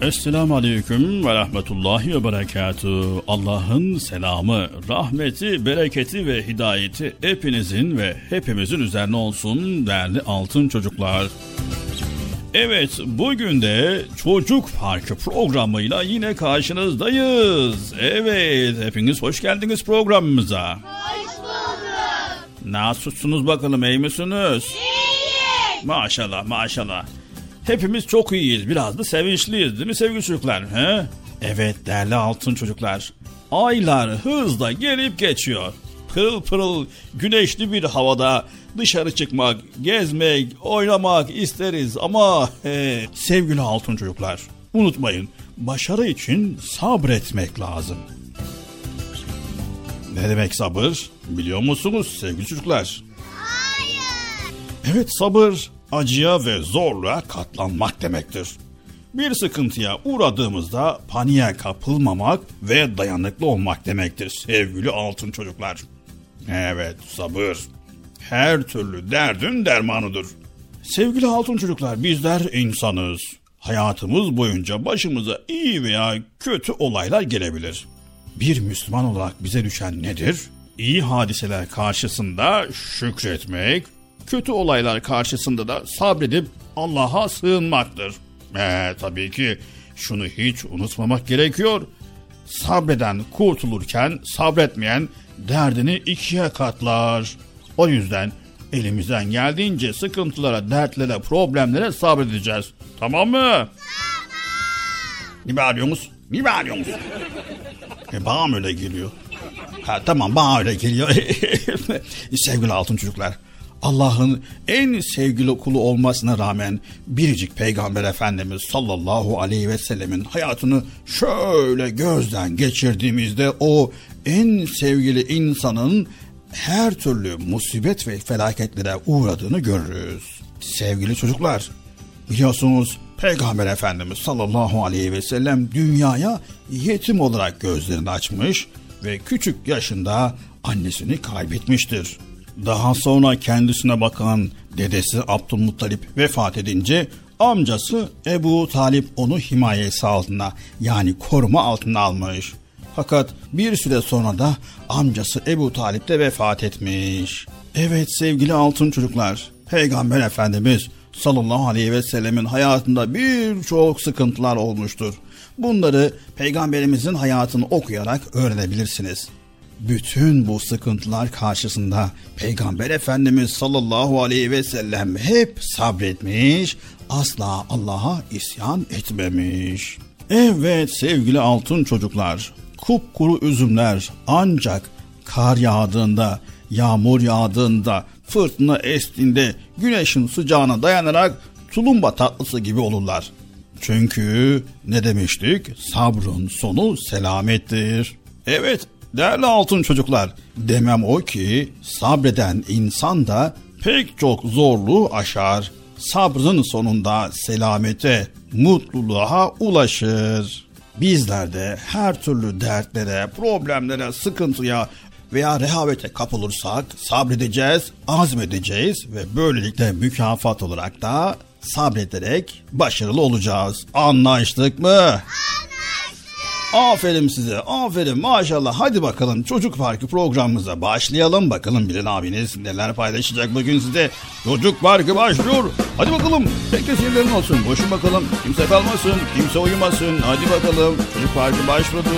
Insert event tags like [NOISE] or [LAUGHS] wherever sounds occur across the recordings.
Esselamu Aleyküm ve Rahmetullahi ve Berekatuhu. Allah'ın selamı, rahmeti, bereketi ve hidayeti hepinizin ve hepimizin üzerine olsun değerli altın çocuklar. Evet, bugün de Çocuk Parkı programıyla yine karşınızdayız. Evet, hepiniz hoş geldiniz programımıza. Hoş bulduk. Nasılsınız bakalım, iyi misiniz? İyiyim. Maşallah maşallah. Hepimiz çok iyiyiz. Biraz da sevinçliyiz değil mi sevgili çocuklar? He? Evet değerli altın çocuklar. Aylar hızla gelip geçiyor. Pırıl pırıl güneşli bir havada dışarı çıkmak, gezmek, oynamak isteriz ama he, sevgili altın çocuklar unutmayın başarı için sabretmek lazım. Ne demek sabır? Biliyor musunuz sevgili çocuklar? Evet sabır acıya ve zorluğa katlanmak demektir. Bir sıkıntıya uğradığımızda paniğe kapılmamak ve dayanıklı olmak demektir sevgili altın çocuklar. Evet sabır her türlü derdin dermanıdır. Sevgili altın çocuklar bizler insanız. Hayatımız boyunca başımıza iyi veya kötü olaylar gelebilir. Bir Müslüman olarak bize düşen nedir? İyi hadiseler karşısında şükretmek, kötü olaylar karşısında da sabredip Allah'a sığınmaktır. Ee, tabii ki şunu hiç unutmamak gerekiyor. Sabreden kurtulurken sabretmeyen derdini ikiye katlar. O yüzden elimizden geldiğince sıkıntılara, dertlere, problemlere sabredeceğiz. Tamam mı? Tamam. Ne bağırıyorsunuz? Ne bağırıyorsunuz? E, bana öyle geliyor? Ha, tamam bana öyle geliyor. [LAUGHS] Sevgili altın çocuklar. Allah'ın en sevgili kulu olmasına rağmen biricik peygamber efendimiz sallallahu aleyhi ve sellemin hayatını şöyle gözden geçirdiğimizde o en sevgili insanın her türlü musibet ve felaketlere uğradığını görürüz. Sevgili çocuklar, biliyorsunuz Peygamber Efendimiz sallallahu aleyhi ve sellem dünyaya yetim olarak gözlerini açmış ve küçük yaşında annesini kaybetmiştir. Daha sonra kendisine bakan dedesi Abdülmuttalip vefat edince amcası Ebu Talip onu himayesi altına yani koruma altına almış. Fakat bir süre sonra da amcası Ebu Talip de vefat etmiş. Evet sevgili altın çocuklar, Peygamber Efendimiz sallallahu aleyhi ve sellemin hayatında birçok sıkıntılar olmuştur. Bunları peygamberimizin hayatını okuyarak öğrenebilirsiniz. Bütün bu sıkıntılar karşısında Peygamber Efendimiz sallallahu aleyhi ve sellem hep sabretmiş, asla Allah'a isyan etmemiş. Evet sevgili altın çocuklar, kupkuru üzümler ancak kar yağdığında, yağmur yağdığında, fırtına estiğinde güneşin sıcağına dayanarak tulumba tatlısı gibi olurlar. Çünkü ne demiştik? Sabrın sonu selamettir. Evet değerli altın çocuklar demem o ki sabreden insan da pek çok zorluğu aşar. Sabrın sonunda selamete, mutluluğa ulaşır. Bizler de her türlü dertlere, problemlere, sıkıntıya veya rehavete kapılırsak sabredeceğiz, azmedeceğiz ve böylelikle mükafat olarak da sabrederek başarılı olacağız. Anlaştık mı? Anlaştık. Aferin size, aferin maşallah. Hadi bakalım Çocuk Parkı programımıza başlayalım. Bakalım Bilal abiniz neler paylaşacak bugün size. Çocuk Parkı başlıyor. Hadi bakalım. Herkes yerlerine olsun. Boşun bakalım. Kimse kalmasın, kimse uyumasın. Hadi bakalım. Çocuk Parkı başladı.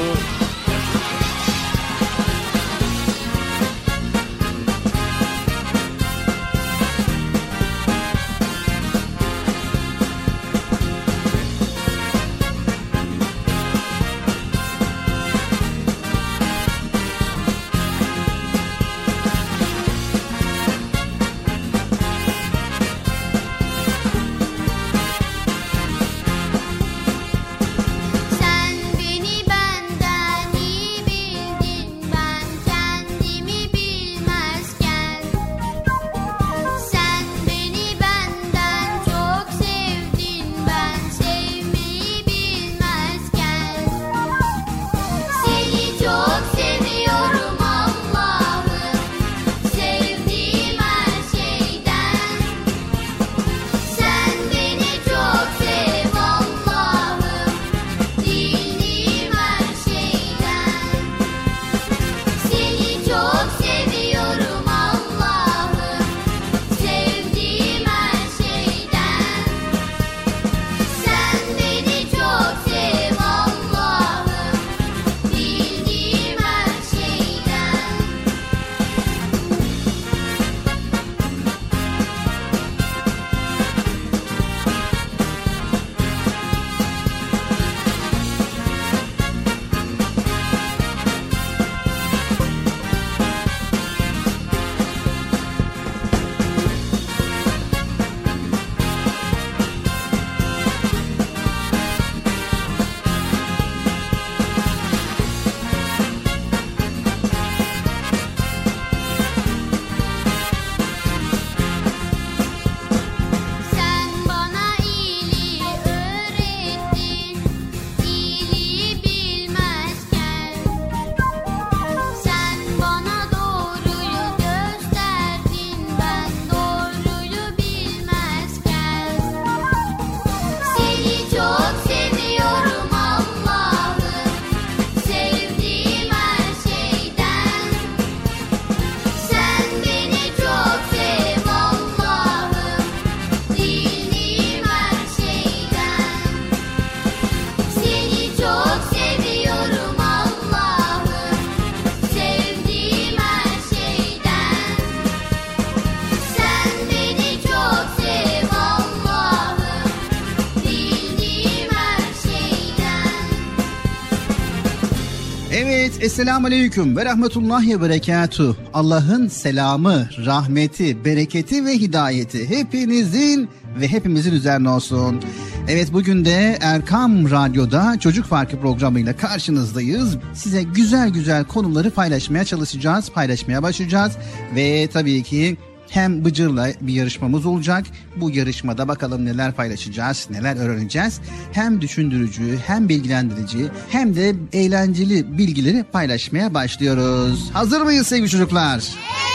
Evet, Esselamu Aleyküm ve Rahmetullahi ve Berekatuh. Allah'ın selamı, rahmeti, bereketi ve hidayeti hepinizin ve hepimizin üzerine olsun. Evet bugün de Erkam Radyo'da Çocuk Farkı programıyla karşınızdayız. Size güzel güzel konuları paylaşmaya çalışacağız, paylaşmaya başlayacağız. Ve tabii ki hem Bıcır'la bir yarışmamız olacak. Bu yarışmada bakalım neler paylaşacağız, neler öğreneceğiz. Hem düşündürücü, hem bilgilendirici, hem de eğlenceli bilgileri paylaşmaya başlıyoruz. Hazır mıyız sevgili çocuklar? Evet.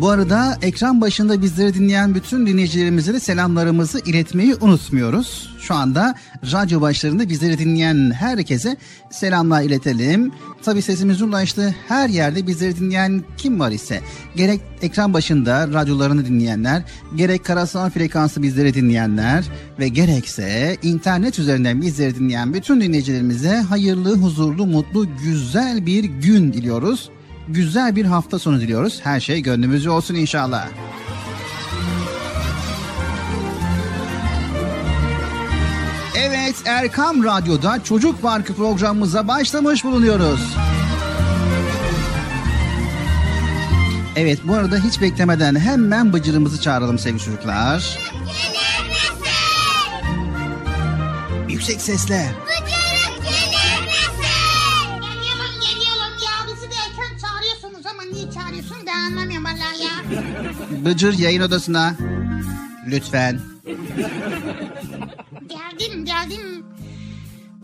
Bu arada ekran başında bizleri dinleyen bütün dinleyicilerimize de selamlarımızı iletmeyi unutmuyoruz. Şu anda radyo başlarında bizleri dinleyen herkese selamlar iletelim. Tabi sesimiz ulaştı her yerde bizleri dinleyen kim var ise gerek ekran başında radyolarını dinleyenler, gerek karasal frekansı bizleri dinleyenler ve gerekse internet üzerinden bizleri dinleyen bütün dinleyicilerimize hayırlı, huzurlu, mutlu, güzel bir gün diliyoruz güzel bir hafta sonu diliyoruz. Her şey gönlümüzce olsun inşallah. Evet Erkam Radyo'da Çocuk Parkı programımıza başlamış bulunuyoruz. Evet bu arada hiç beklemeden hemen bıcırımızı çağıralım sevgili çocuklar. Yüksek sesle. Bıcır yayın odasına. Lütfen. Geldim geldim.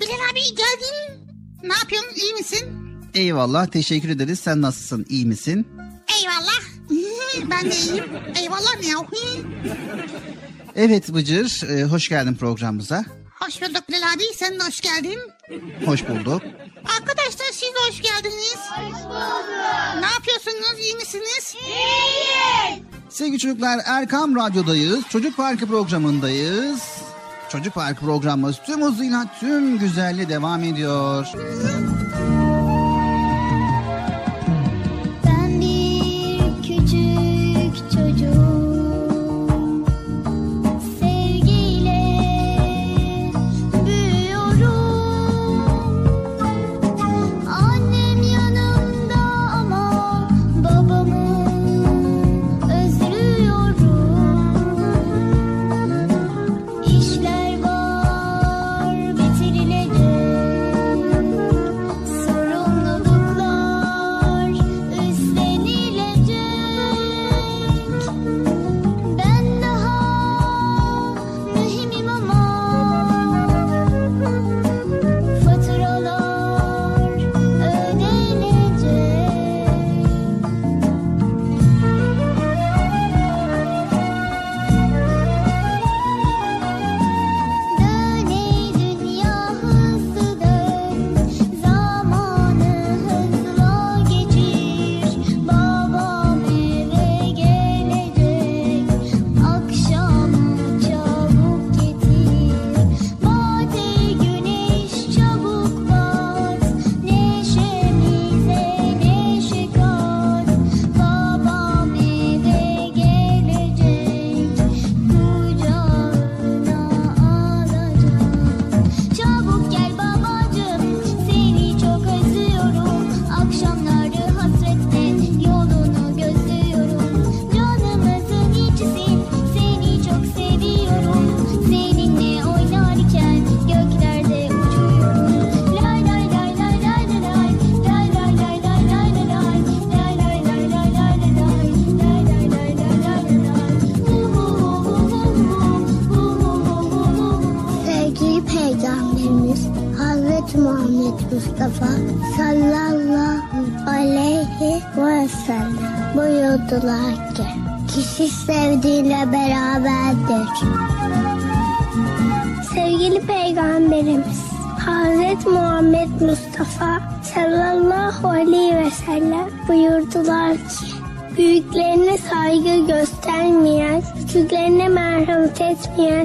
Bilal abi geldim. Ne yapıyorsun iyi misin? Eyvallah teşekkür ederiz. Sen nasılsın iyi misin? Eyvallah. ben de iyiyim. Eyvallah ne Evet Bıcır e, hoş geldin programımıza. Hoş bulduk Bilal abi sen de hoş geldin. Hoş bulduk. Arkadaşlar siz de hoş geldiniz. Hoş bulduk. Ne yapıyorsunuz iyi misiniz? İyiyiz. Sevgili çocuklar Erkam Radyo'dayız. Çocuk Parkı programındayız. Çocuk Parkı programımız tüm hızıyla tüm güzelliği devam ediyor. Ben Yeah.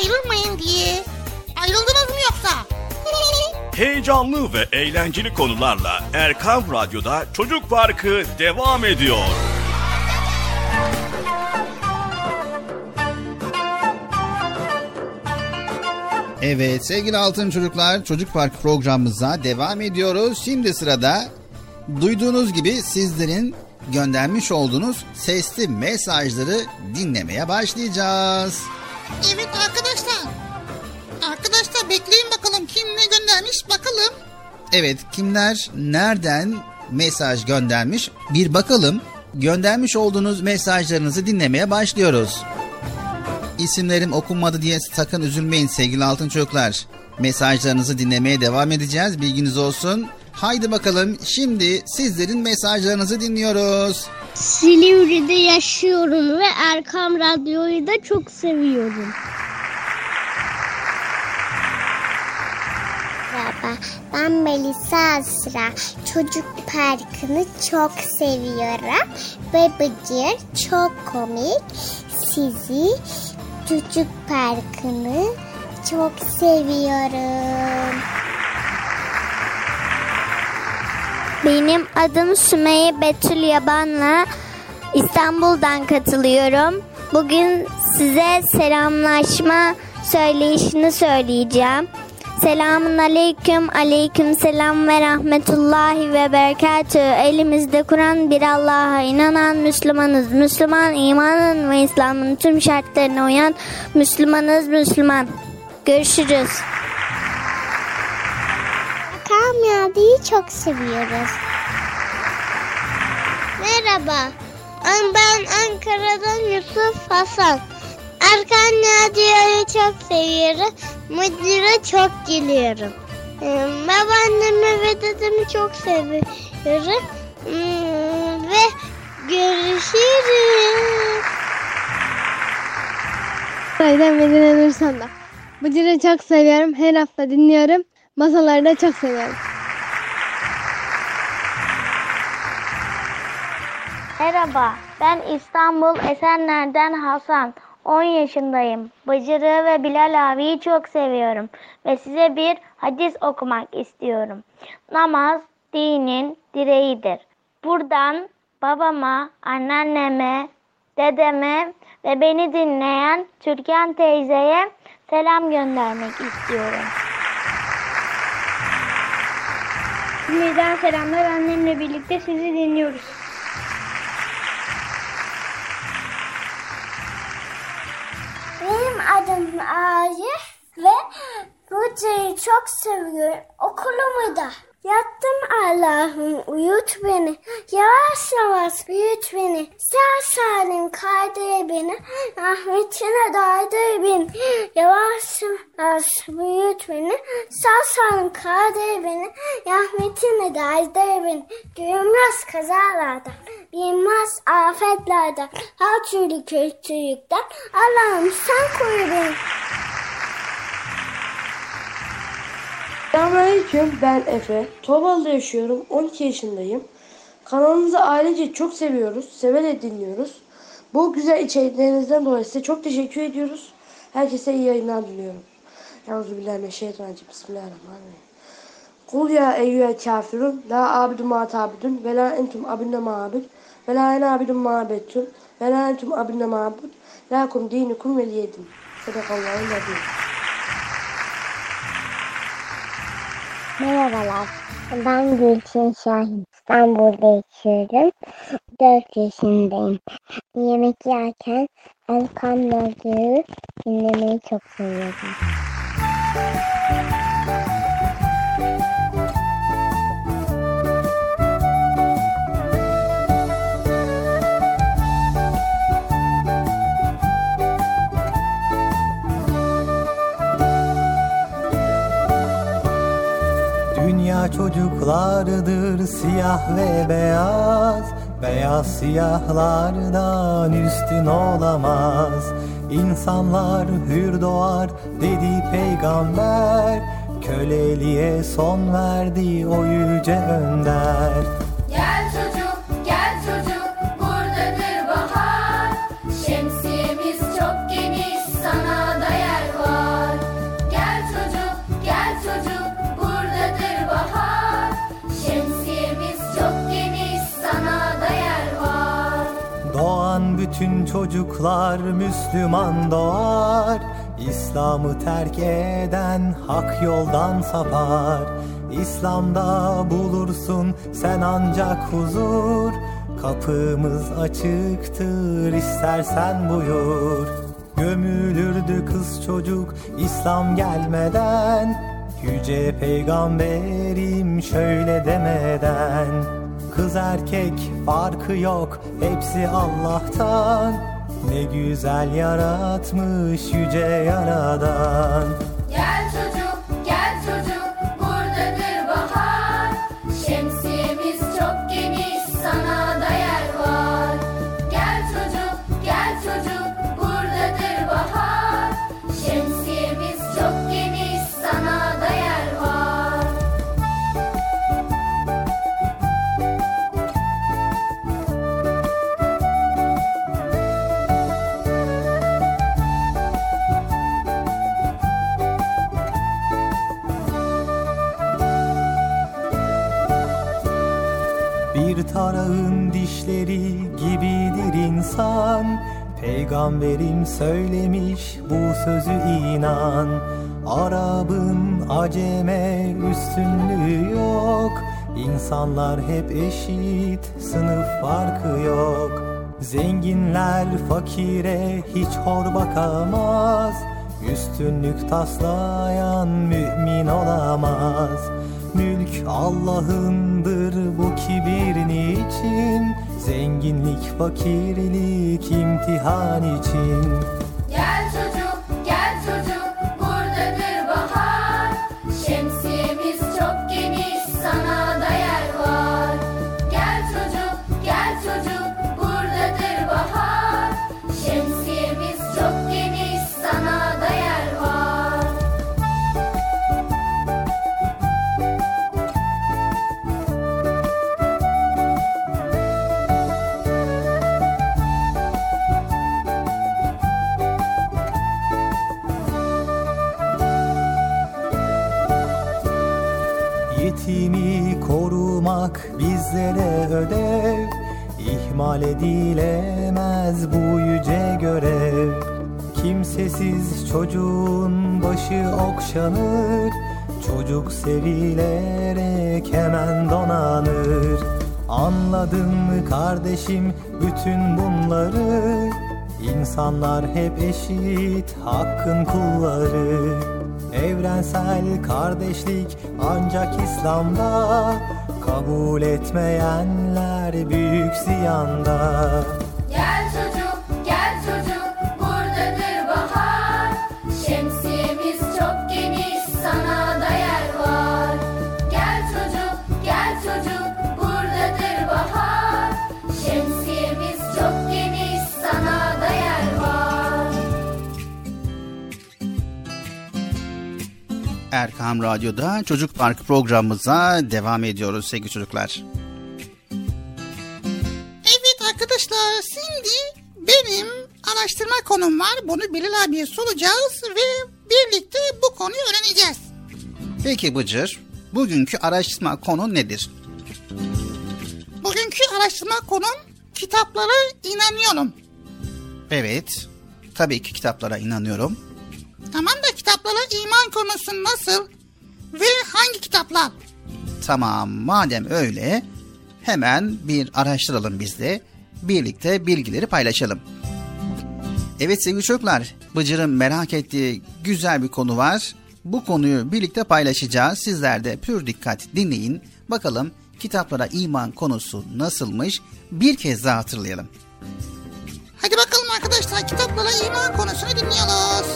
ayrılmayın diye. Ayrıldınız mı yoksa? [LAUGHS] Heyecanlı ve eğlenceli konularla Erkam Radyo'da Çocuk Parkı devam ediyor. Evet sevgili altın çocuklar Çocuk Parkı programımıza devam ediyoruz. Şimdi sırada duyduğunuz gibi sizlerin göndermiş olduğunuz sesli mesajları dinlemeye başlayacağız. Evet arkadaşlar. Arkadaşlar bekleyin bakalım kim ne göndermiş bakalım. Evet kimler nereden mesaj göndermiş bir bakalım. Göndermiş olduğunuz mesajlarınızı dinlemeye başlıyoruz. İsimlerim okunmadı diye sakın üzülmeyin sevgili altın çocuklar. Mesajlarınızı dinlemeye devam edeceğiz bilginiz olsun. Haydi bakalım şimdi sizlerin mesajlarınızı dinliyoruz. Silivri'de yaşıyorum ve Erkam Radyo'yu da çok seviyorum. Merhaba, ben Melisa Asra. Çocuk Parkı'nı çok seviyorum. Ve Bıcır çok komik. Sizi Çocuk Parkı'nı çok seviyorum. Benim adım Sümeyye Betül Yaban'la İstanbul'dan katılıyorum. Bugün size selamlaşma söyleyişini söyleyeceğim. Selamun aleyküm, aleyküm selam ve rahmetullahi ve berekatü. Elimizde Kur'an bir Allah'a inanan Müslümanız. Müslüman imanın ve İslam'ın tüm şartlarına uyan Müslümanız Müslüman. Görüşürüz. Kamyadi'yi çok seviyoruz. Merhaba. Ben Ankara'dan Yusuf Hasan. Erkan Nadia'yı çok seviyorum. Müdüre çok gülüyorum. Ee, Babaannemi ve dedemi çok seviyorum. Hmm, Ve görüşürüz. Saydan Medine Nursan'da. Bıcır'ı çok seviyorum. Her hafta dinliyorum. Masaları da çok seviyorum. Merhaba, ben İstanbul Esenler'den Hasan. 10 yaşındayım. Bıcırı ve Bilal abiyi çok seviyorum. Ve size bir hadis okumak istiyorum. Namaz dinin direğidir. Buradan babama, anneanneme, dedeme ve beni dinleyen Türkan teyzeye selam göndermek istiyorum. Sizden selamlar annemle birlikte sizi dinliyoruz. Benim adım Arif ve Hocayı çok seviyorum. Okulumu da. Yattım Allah'ım uyut beni. Yavaş yavaş büyüt beni. Sağ salim kaydır beni. Rahmetine daydır beni. Yavaş yavaş büyüt beni. Sağ salim kaydır beni. Rahmetine daydır beni. Görünmez kazalardan. Bilmez afetlerden. Her türlü kötülükten. Allah'ım sen koru beni. Selamünaleyküm ben Efe. Tobal'da yaşıyorum. 12 yaşındayım. Kanalınızı ailece çok seviyoruz. Severek dinliyoruz. Bu güzel içeriklerinizden dolayı size çok teşekkür ediyoruz. Herkese iyi yayınlar diliyorum. Euzubillahimineşşeytanirracim. Bismillahirrahmanirrahim. Kul ya eyyühel kafirun la abidu ma tabidun ve la entum abinne ma abid ve la ene abidun ma abettun ve la entum abinne ma abud lakum dinukum veliyedin. Sadakallahu aleyhi Merhabalar. Ben Gülçin Şahin. İstanbul'da yaşıyorum. 4 yaşındayım. Yemek yerken Erkam Radyo'yu dinlemeyi çok seviyorum. Dünya çocuklardır siyah ve beyaz. Beyaz siyahlardan üstün olamaz. İnsanlar hür doğar dedi peygamber. Köleliğe son verdi o yüce önder. Gel çocuk, bütün çocuklar Müslüman doğar. İslam'ı terk eden hak yoldan sapar. İslam'da bulursun sen ancak huzur. Kapımız açıktır istersen buyur. Gömülürdü kız çocuk İslam gelmeden. Yüce peygamberim şöyle demeden Kız erkek farkı yok hepsi Allah'tan. Ne güzel yaratmış yüce yaradan. Gel çocuk, Peygamberim söylemiş bu sözü inan. Arabın aceme üstünlüğü yok. İnsanlar hep eşit sınıf farkı yok. Zenginler fakire hiç hor bakamaz. Üstünlük taslayan mümin olamaz. Mülk Allah'ındır bu kibir niçin Zenginlik fakirlik imtihan için bizlere ödev İhmal edilemez bu yüce görev. Kimsesiz çocuğun başı okşanır Çocuk sevilerek hemen donanır. Anladın mı kardeşim bütün bunları İnsanlar hep eşit hakkın kulları. Evrensel kardeşlik ancak İslam'da Kabul etmeyenler büyük ziyanda Erkam Radyo'da Çocuk Parkı programımıza devam ediyoruz sevgili çocuklar. Evet arkadaşlar şimdi benim araştırma konum var. Bunu Bilal abiye soracağız ve birlikte bu konuyu öğreneceğiz. Peki Bıcır, bugünkü araştırma konu nedir? Bugünkü araştırma konum kitaplara inanıyorum. Evet, tabii ki kitaplara inanıyorum. Tamam da kitaplara iman konusu nasıl ve hangi kitaplar? Tamam, madem öyle hemen bir araştıralım biz de. Birlikte bilgileri paylaşalım. Evet sevgili çocuklar, Bıcır'ın merak ettiği güzel bir konu var. Bu konuyu birlikte paylaşacağız. Sizler de pür dikkat dinleyin. Bakalım kitaplara iman konusu nasılmış? Bir kez daha hatırlayalım. Hadi bakalım arkadaşlar kitaplara iman konusunu dinliyoruz.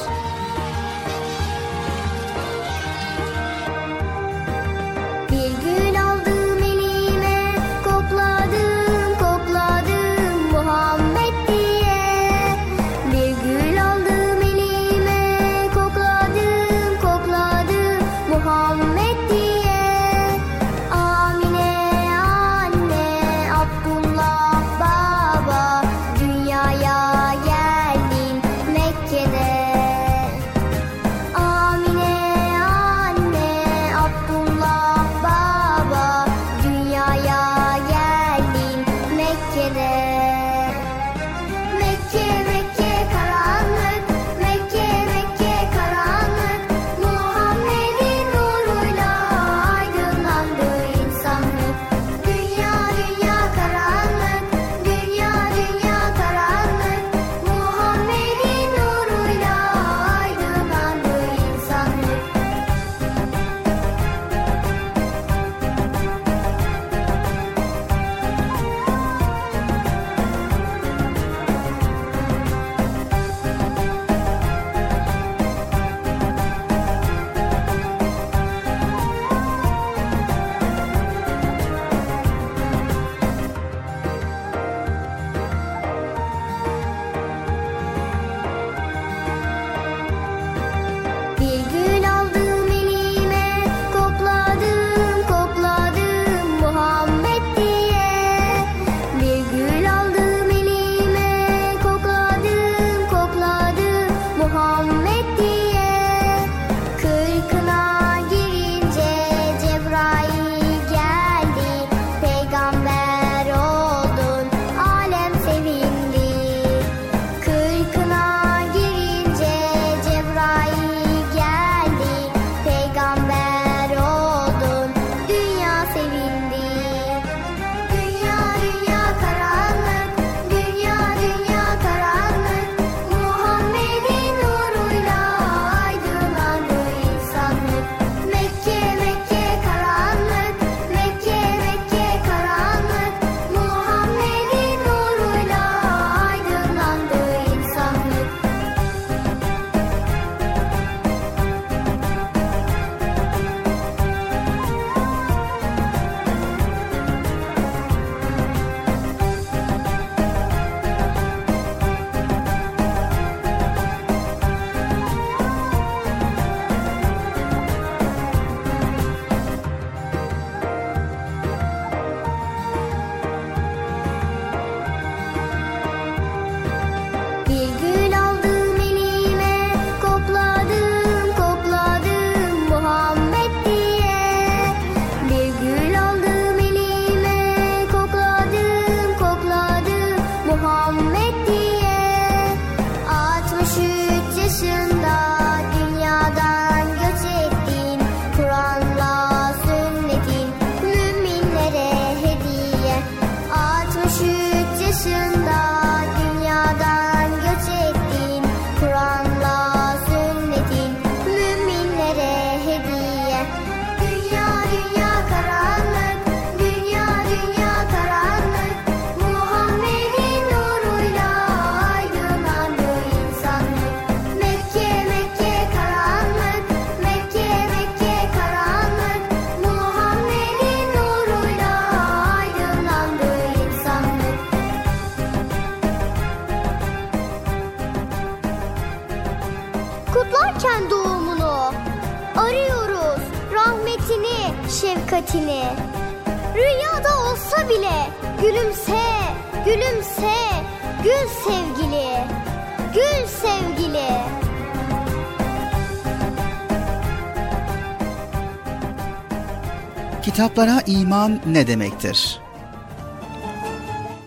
İman ne demektir?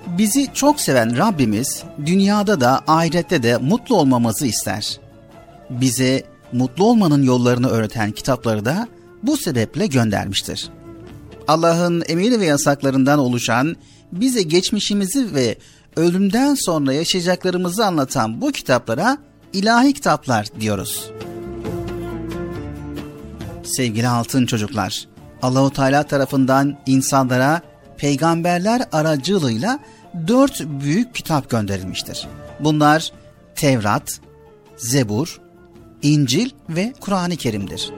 Bizi çok seven Rabbimiz dünyada da ahirette de mutlu olmamızı ister. Bize mutlu olmanın yollarını öğreten kitapları da bu sebeple göndermiştir. Allah'ın emir ve yasaklarından oluşan, bize geçmişimizi ve ölümden sonra yaşayacaklarımızı anlatan bu kitaplara ilahi kitaplar diyoruz. Sevgili altın çocuklar, Allahu Teala tarafından insanlara peygamberler aracılığıyla dört büyük kitap gönderilmiştir. Bunlar Tevrat, Zebur, İncil ve Kur'an-ı Kerim'dir.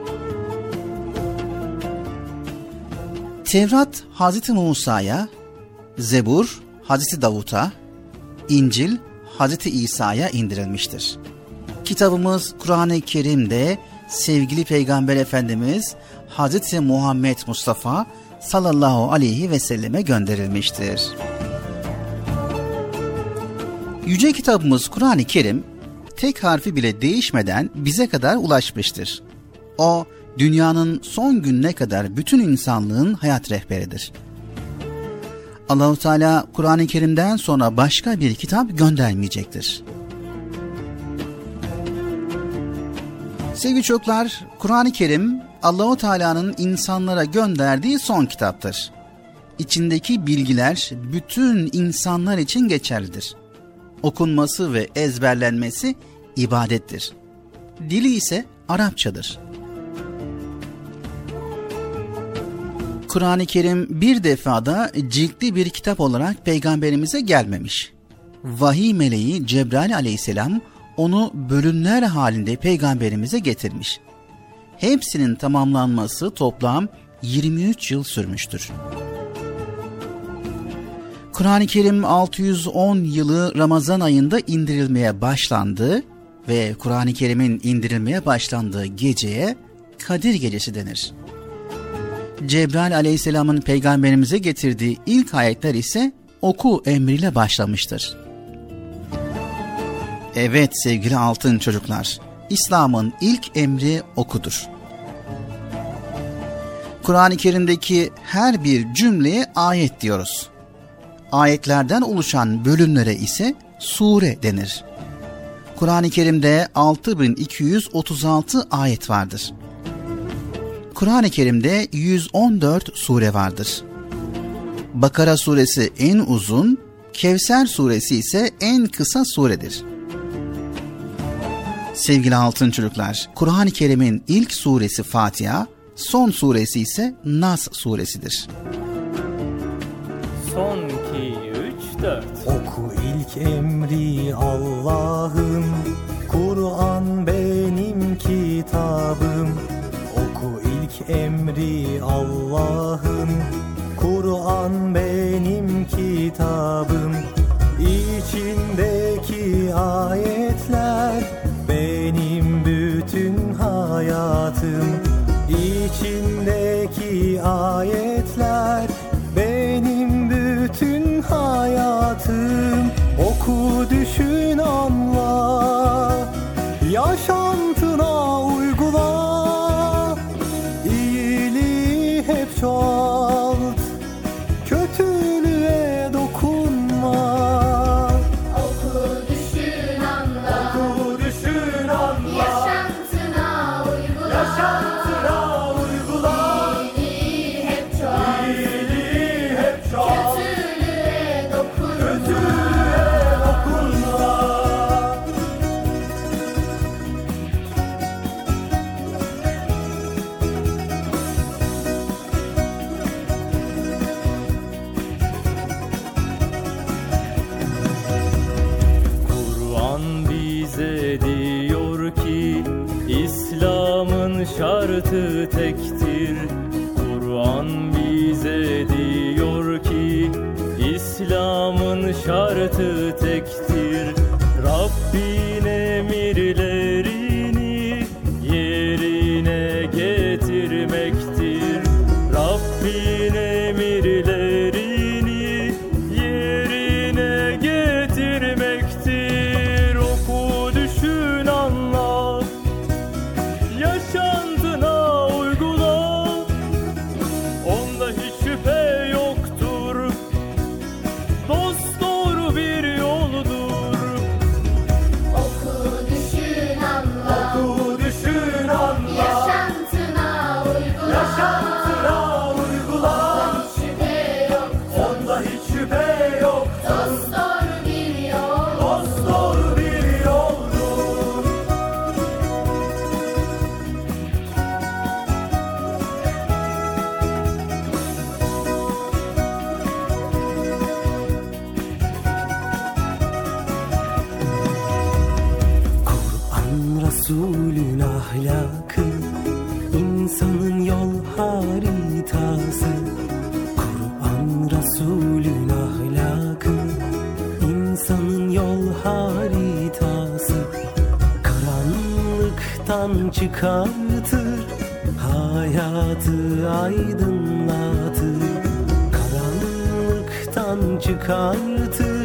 Tevrat Hazreti Musa'ya, Zebur Hazreti Davut'a, İncil Hazreti İsa'ya indirilmiştir. Kitabımız Kur'an-ı Kerim'de sevgili Peygamber Efendimiz Hazreti Muhammed Mustafa sallallahu aleyhi ve selleme gönderilmiştir. Yüce kitabımız Kur'an-ı Kerim tek harfi bile değişmeden bize kadar ulaşmıştır. O dünyanın son gününe kadar bütün insanlığın hayat rehberidir. Allahu Teala Kur'an-ı Kerim'den sonra başka bir kitap göndermeyecektir. Sevgili çocuklar, Kur'an-ı Kerim Allahu Teala'nın insanlara gönderdiği son kitaptır. İçindeki bilgiler bütün insanlar için geçerlidir. Okunması ve ezberlenmesi ibadettir. Dili ise Arapçadır. Kur'an-ı Kerim bir defada ciltli bir kitap olarak peygamberimize gelmemiş. Vahiy meleği Cebrail aleyhisselam onu bölümler halinde peygamberimize getirmiş. Hepsinin tamamlanması toplam 23 yıl sürmüştür. Kur'an-ı Kerim 610 yılı Ramazan ayında indirilmeye başlandı ve Kur'an-ı Kerim'in indirilmeye başlandığı geceye Kadir Gecesi denir. Cebrail aleyhisselamın peygamberimize getirdiği ilk ayetler ise oku emriyle başlamıştır. Evet sevgili altın çocuklar, İslam'ın ilk emri okudur. Kur'an-ı Kerim'deki her bir cümleye ayet diyoruz. Ayetlerden oluşan bölümlere ise sure denir. Kur'an-ı Kerim'de 6236 ayet vardır. Kur'an-ı Kerim'de 114 sure vardır. Bakara suresi en uzun, Kevser suresi ise en kısa suredir. Sevgili altın çocuklar, Kur'an-ı Kerim'in ilk suresi Fatiha, son suresi ise Nas suresidir. Son 2, 3, 4. Oku ilk emri Allah'ın Kur'an benim kitabım Oku ilk emri Allah'ın Kur'an benim kitabım İçindeki ayetler hayatım. İçindeki ayetler benim bütün hayatım. Oku düşün bakıp insanın yol haritası Kur'an Resulün ahlakı insanın yol haritası. Karanlıktan çıkartır hayatı aydınlatır. Karanlıktan çıkartır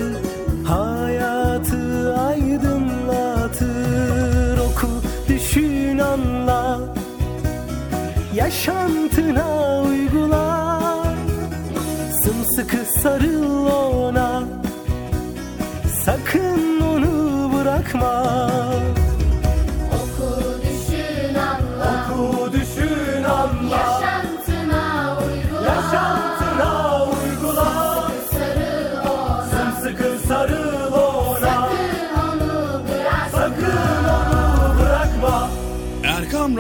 anla Yaşantına uygula Sımsıkı sarıl ona Sakın onu bırakma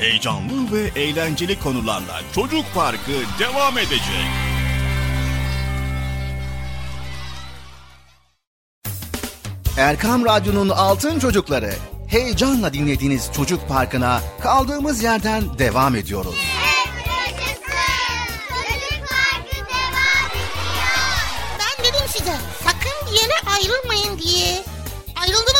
Heyecanlı ve eğlenceli konularla Çocuk Parkı devam edecek. Erkam Radyo'nun Altın Çocukları heyecanla dinlediğiniz Çocuk Parkı'na kaldığımız yerden devam ediyoruz. Çocuk Parkı devam ediyor Ben dedim size sakın bir yere ayrılmayın diye. Ayrıldınız?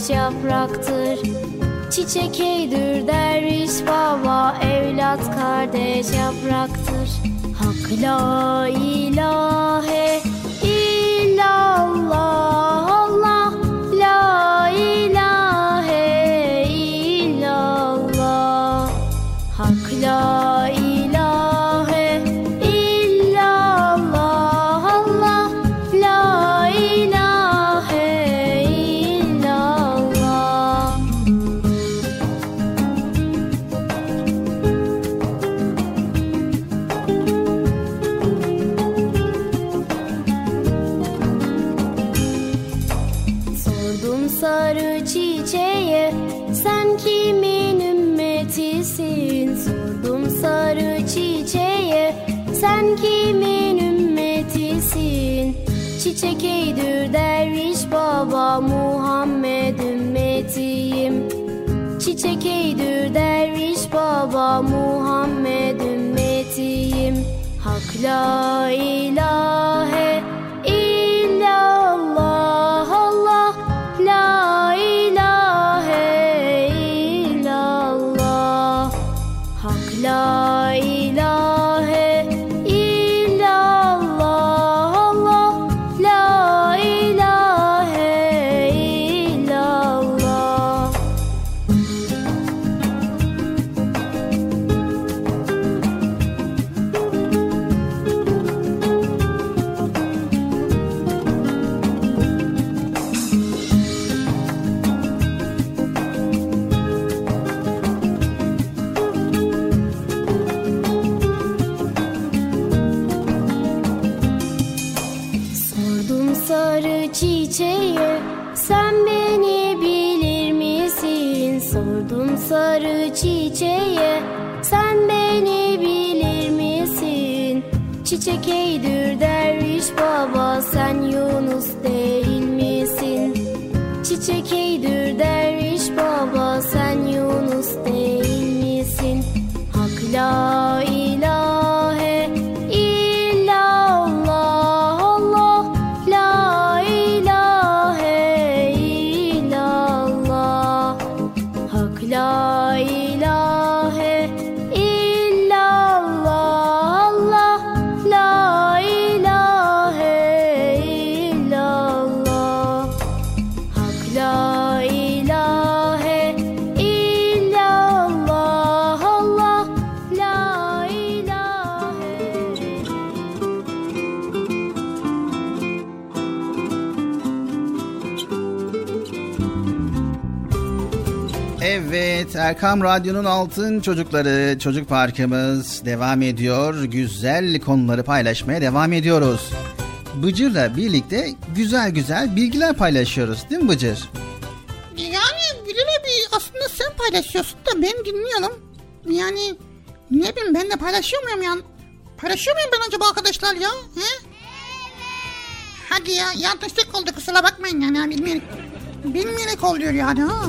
kardeş yapraktır. Çiçek eydür derviş baba Evlat kardeş yapraktır. Hak la ilahe illallah Allah La ilahe illallah. Hak la ilahe Çiçek eydür derviş baba Muhammed ümmetiyim. Çiçek eydür derviş baba Muhammed ümmetiyim. Hak la ilahe Erkam Radyo'nun altın çocukları çocuk parkımız devam ediyor. Güzel konuları paylaşmaya devam ediyoruz. Bıcır'la birlikte güzel güzel bilgiler paylaşıyoruz değil mi Bıcır? Yani Bilal abi aslında sen paylaşıyorsun da ben dinliyorum. Yani ne bileyim ben de paylaşıyor muyum ya? Paylaşıyor muyum ben acaba arkadaşlar ya? He? Hadi ya yanlışlık oldu kusura bakmayın yani ya, bilmeyerek. Bilmeyerek oluyor yani ha.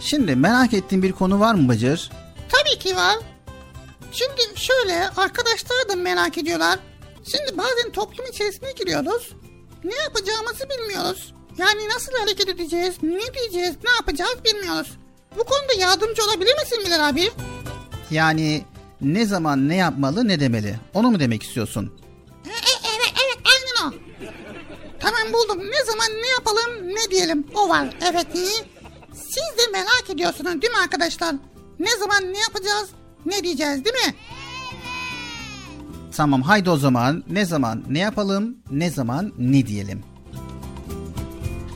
Şimdi merak ettiğin bir konu var mı Bıcır? Tabii ki var. Şimdi şöyle arkadaşlar da merak ediyorlar. Şimdi bazen toplum içerisine giriyoruz. Ne yapacağımızı bilmiyoruz. Yani nasıl hareket edeceğiz, ne diyeceğiz, ne yapacağız bilmiyoruz. Bu konuda yardımcı olabilir misin Bilal abi? Yani ne zaman ne yapmalı ne demeli onu mu demek istiyorsun? E, e, evet evet aynen o. Tamam buldum. Ne zaman ne yapalım ne diyelim. O var. Evet iyi. Siz de merak ediyorsunuz değil mi arkadaşlar? Ne zaman ne yapacağız ne diyeceğiz değil mi? Tamam haydi o zaman ne zaman ne yapalım ne zaman ne diyelim.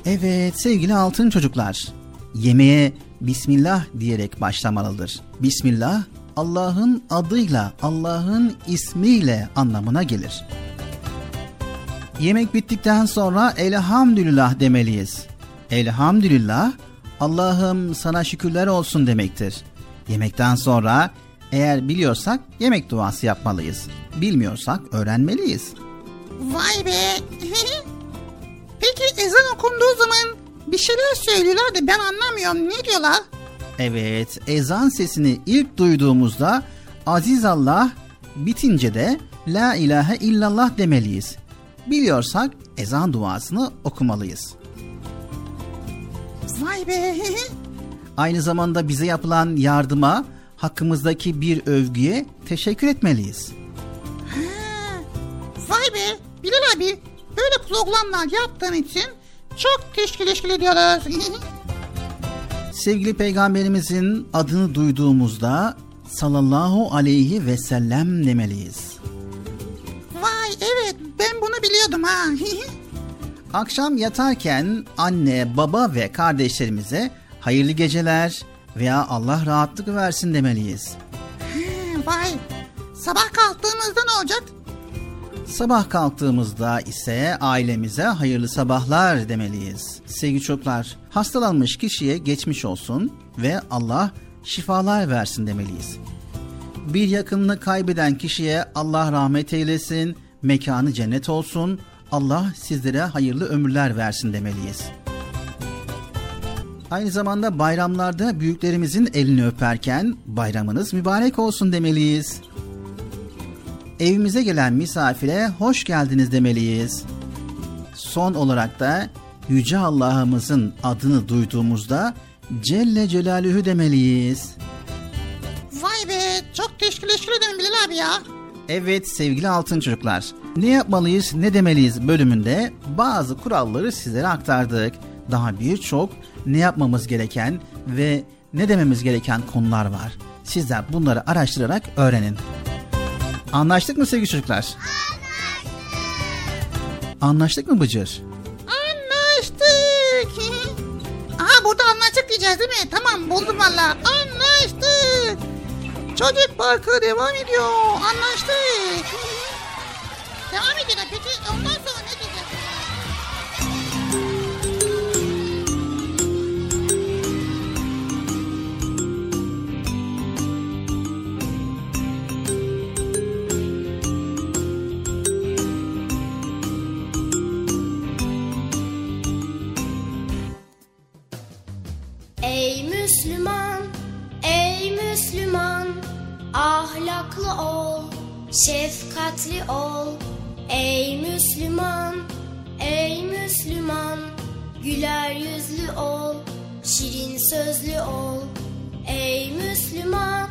Evet sevgili altın çocuklar. Yemeğe Bismillah diyerek başlamalıdır. Bismillah Allah'ın adıyla, Allah'ın ismiyle anlamına gelir. Yemek bittikten sonra elhamdülillah demeliyiz. Elhamdülillah Allah'ım sana şükürler olsun demektir. Yemekten sonra eğer biliyorsak yemek duası yapmalıyız. Bilmiyorsak öğrenmeliyiz. Vay be. [LAUGHS] Peki ezan okunduğu zaman bir şeyler söylüyorlar da ben anlamıyorum. Ne diyorlar? Evet, ezan sesini ilk duyduğumuzda Aziz Allah bitince de La ilahe illallah demeliyiz. Biliyorsak ezan duasını okumalıyız. Vay be. Aynı zamanda bize yapılan yardıma, hakkımızdaki bir övgüye teşekkür etmeliyiz. Ha, Vay be. Bilal abi böyle programlar yaptığın için çok teşekkür teşekkür ediyoruz. [LAUGHS] Sevgili peygamberimizin adını duyduğumuzda sallallahu aleyhi ve sellem demeliyiz. Vay evet ben bunu biliyordum ha. [LAUGHS] Akşam yatarken anne, baba ve kardeşlerimize hayırlı geceler veya Allah rahatlık versin demeliyiz. Vay. Sabah kalktığımızda ne olacak? Sabah kalktığımızda ise ailemize hayırlı sabahlar demeliyiz. Sevgili çocuklar, hastalanmış kişiye geçmiş olsun ve Allah şifalar versin demeliyiz. Bir yakınını kaybeden kişiye Allah rahmet eylesin, mekanı cennet olsun, Allah sizlere hayırlı ömürler versin demeliyiz. Aynı zamanda bayramlarda büyüklerimizin elini öperken bayramınız mübarek olsun demeliyiz. Evimize gelen misafire hoş geldiniz demeliyiz. Son olarak da Yüce Allah'ımızın adını duyduğumuzda Celle Celaluhu demeliyiz. Vay be çok teşekkür teşekkür ederim Bilal abi ya. Evet sevgili altın çocuklar. Ne yapmalıyız, ne demeliyiz bölümünde bazı kuralları sizlere aktardık. Daha birçok ne yapmamız gereken ve ne dememiz gereken konular var. Sizler bunları araştırarak öğrenin. Anlaştık mı sevgili çocuklar? Anlaştık. Anlaştık mı Bıcır? Anlaştık. [LAUGHS] Aha burada anlaştık diyeceğiz değil mi? Tamam buldum valla. Anlaştık. Çocuk parkı devam ediyor. Anlaştık. Devam ediyor. Peki ondan sonra ne diyeceğiz? Ey Müslüman, ey Müslüman, ahlaklı ol, şefkatli ol. Ey Müslüman, ey Müslüman, güler yüzlü ol, şirin sözlü ol. Ey Müslüman,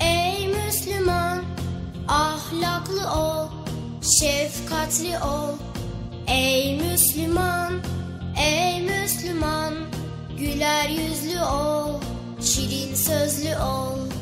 ey Müslüman, ahlaklı ol, şefkatli ol. Ey Müslüman, ey Müslüman, güler yüzlü ol, şirin sözlü ol.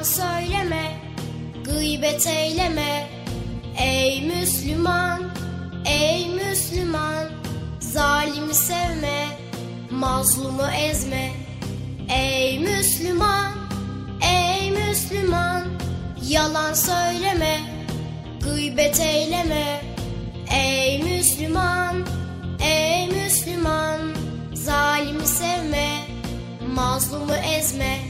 Yalan söyleme, gıybet eyleme. Ey Müslüman, ey Müslüman, zalimi sevme, mazlumu ezme. Ey Müslüman, ey Müslüman, yalan söyleme, gıybet eyleme. Ey Müslüman, ey Müslüman, zalimi sevme, mazlumu ezme.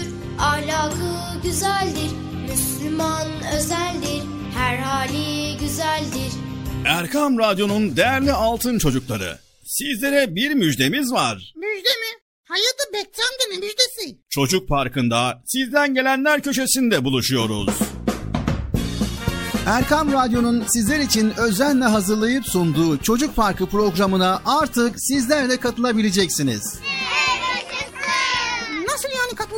ahlakı güzeldir. Müslüman özeldir, her hali güzeldir. Erkam Radyo'nun değerli altın çocukları. Sizlere bir müjdemiz var. Müjde mi? Hayatı Bekçam'da ne müjdesi? Çocuk Parkı'nda sizden gelenler köşesinde buluşuyoruz. Erkam Radyo'nun sizler için özenle hazırlayıp sunduğu Çocuk Parkı programına artık sizler de katılabileceksiniz. Nasıl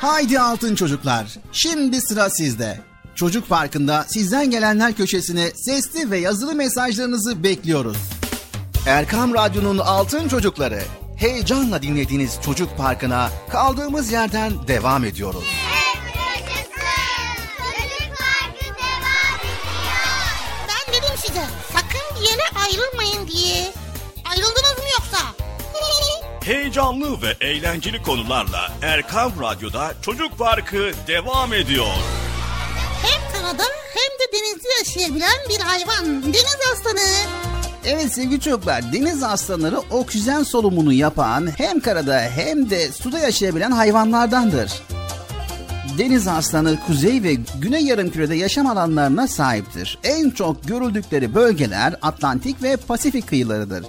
Haydi altın çocuklar. Şimdi sıra sizde. Çocuk Parkı'nda sizden gelenler köşesine sesli ve yazılı mesajlarınızı bekliyoruz. Erkam Radyo'nun altın çocukları. Heyecanla dinlediğiniz Çocuk Parkı'na kaldığımız yerden devam ediyoruz. Ben dedim size sakın bir yere ayrılmayın diye. Ayrıldınız mı yoksa? Heyecanlı ve eğlenceli konularla Erkam Radyo'da Çocuk Parkı devam ediyor. Hem karada hem de denizde yaşayabilen bir hayvan. Deniz aslanı. Evet sevgili çocuklar deniz aslanları oksijen solumunu yapan hem karada hem de suda yaşayabilen hayvanlardandır. Deniz aslanı kuzey ve güney yarımkürede yaşam alanlarına sahiptir. En çok görüldükleri bölgeler Atlantik ve Pasifik kıyılarıdır.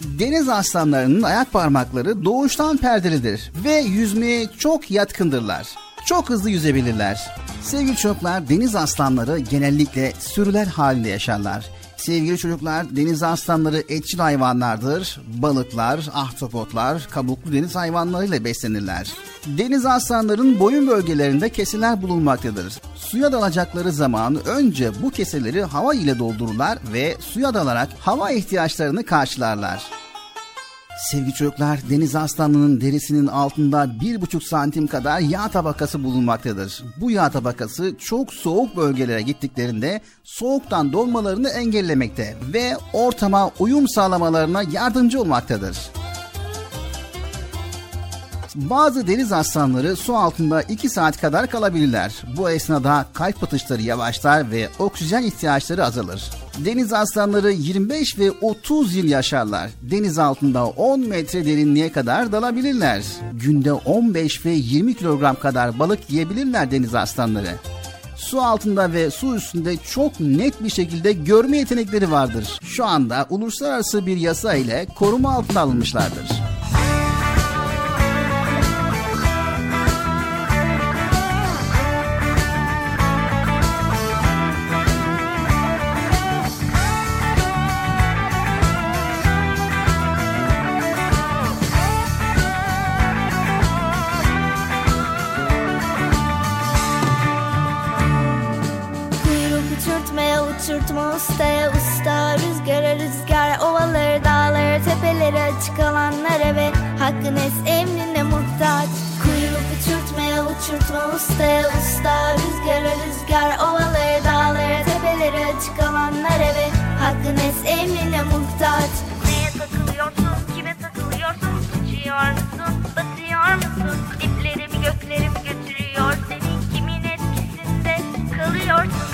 Deniz aslanlarının ayak parmakları doğuştan perdelidir ve yüzmeye çok yatkındırlar. Çok hızlı yüzebilirler. Sevgili çocuklar deniz aslanları genellikle sürüler halinde yaşarlar. Sevgili çocuklar deniz aslanları etçil hayvanlardır. Balıklar, ahtapotlar, kabuklu deniz hayvanlarıyla beslenirler. Deniz aslanların boyun bölgelerinde keseler bulunmaktadır. Suya dalacakları zaman önce bu keseleri hava ile doldururlar ve suya dalarak hava ihtiyaçlarını karşılarlar. Sevgili çocuklar deniz aslanının derisinin altında bir buçuk santim kadar yağ tabakası bulunmaktadır. Bu yağ tabakası çok soğuk bölgelere gittiklerinde soğuktan donmalarını engellemekte ve ortama uyum sağlamalarına yardımcı olmaktadır. Bazı deniz aslanları su altında 2 saat kadar kalabilirler. Bu esnada kalp atışları yavaşlar ve oksijen ihtiyaçları azalır. Deniz aslanları 25 ve 30 yıl yaşarlar. Deniz altında 10 metre derinliğe kadar dalabilirler. Günde 15 ve 20 kilogram kadar balık yiyebilirler deniz aslanları. Su altında ve su üstünde çok net bir şekilde görme yetenekleri vardır. Şu anda uluslararası bir yasa ile koruma altına alınmışlardır. Tepeleri açık alanlara ve hakkın es emrine muhtaç. Kuyruk uçurtmaya uçurtma ustaya usta. Rüzgara rüzgar ovaları dağları tepeleri açık alanlara ve hakkın es emrine muhtaç. Neye takılıyorsun, kime takılıyorsun? Uçuyor musun, batıyor musun? Diplerimi göklerim götürüyor. Seni kimin etkisinde kalıyorsun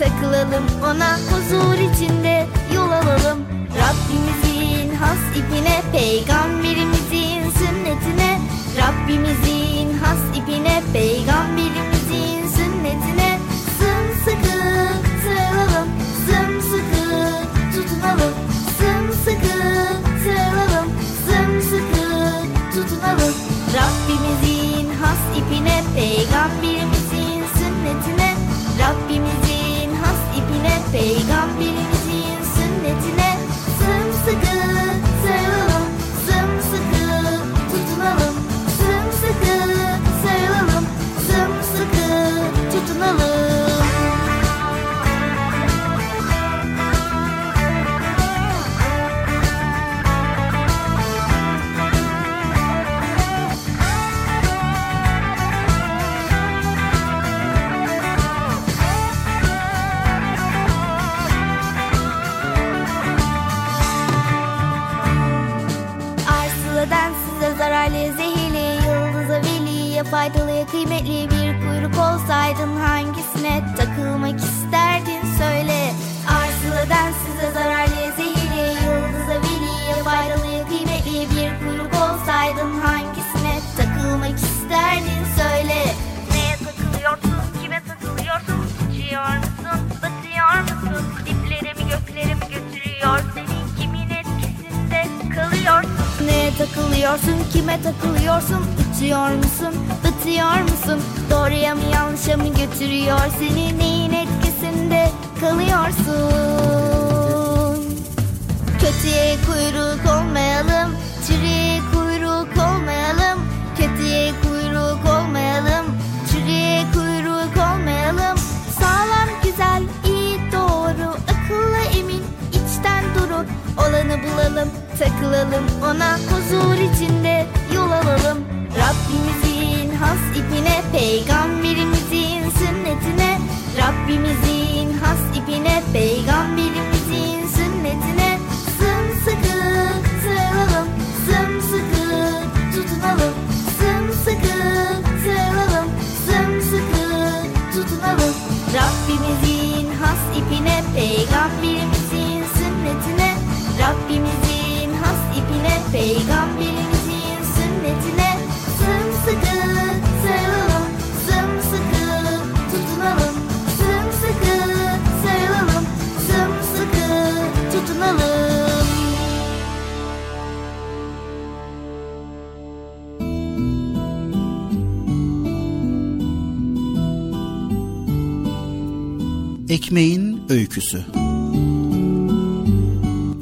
takılalım Ona huzur içinde yol alalım. Rabbimizin has ipine Peygamberimizin sünnetine. Rabbimizin has ipine Peygamberimizin sünnetine. Sımsıkı sarılalım Sımsıkı tutunalım. Sımsıkı sarılalım Sımsıkı tutunalım. Rabbimizin has ipine Peygamberimizin ipine Peygamberimizin